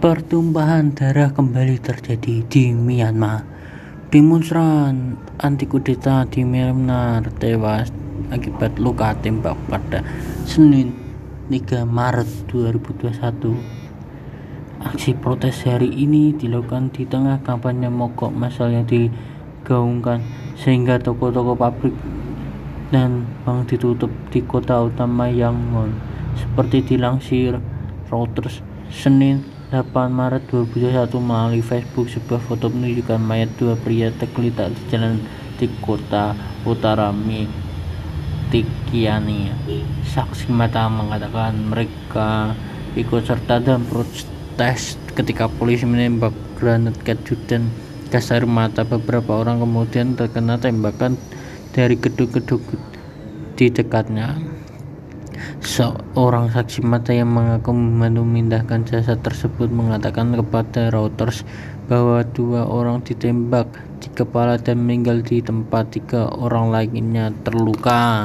Pertumpahan darah kembali terjadi di Myanmar. Demonstran anti kudeta di Myanmar tewas akibat luka tembak pada Senin 3 Maret 2021. Aksi protes hari ini dilakukan di tengah kampanye mogok masal yang digaungkan sehingga toko-toko pabrik dan bank ditutup di kota utama Yangon seperti dilansir Reuters Senin 8 Maret 2021 melalui Facebook sebuah foto menunjukkan mayat dua pria tergeletak di jalan di kota utara Mitikiani. Saksi mata mengatakan mereka ikut serta dalam protes ketika polisi menembak granat keju dan gas air mata. Beberapa orang kemudian terkena tembakan dari gedung-gedung di dekatnya. Seorang saksi mata yang mengaku membantu memindahkan jasad tersebut mengatakan kepada Reuters bahwa dua orang ditembak di kepala dan meninggal di tempat, tiga orang lainnya terluka.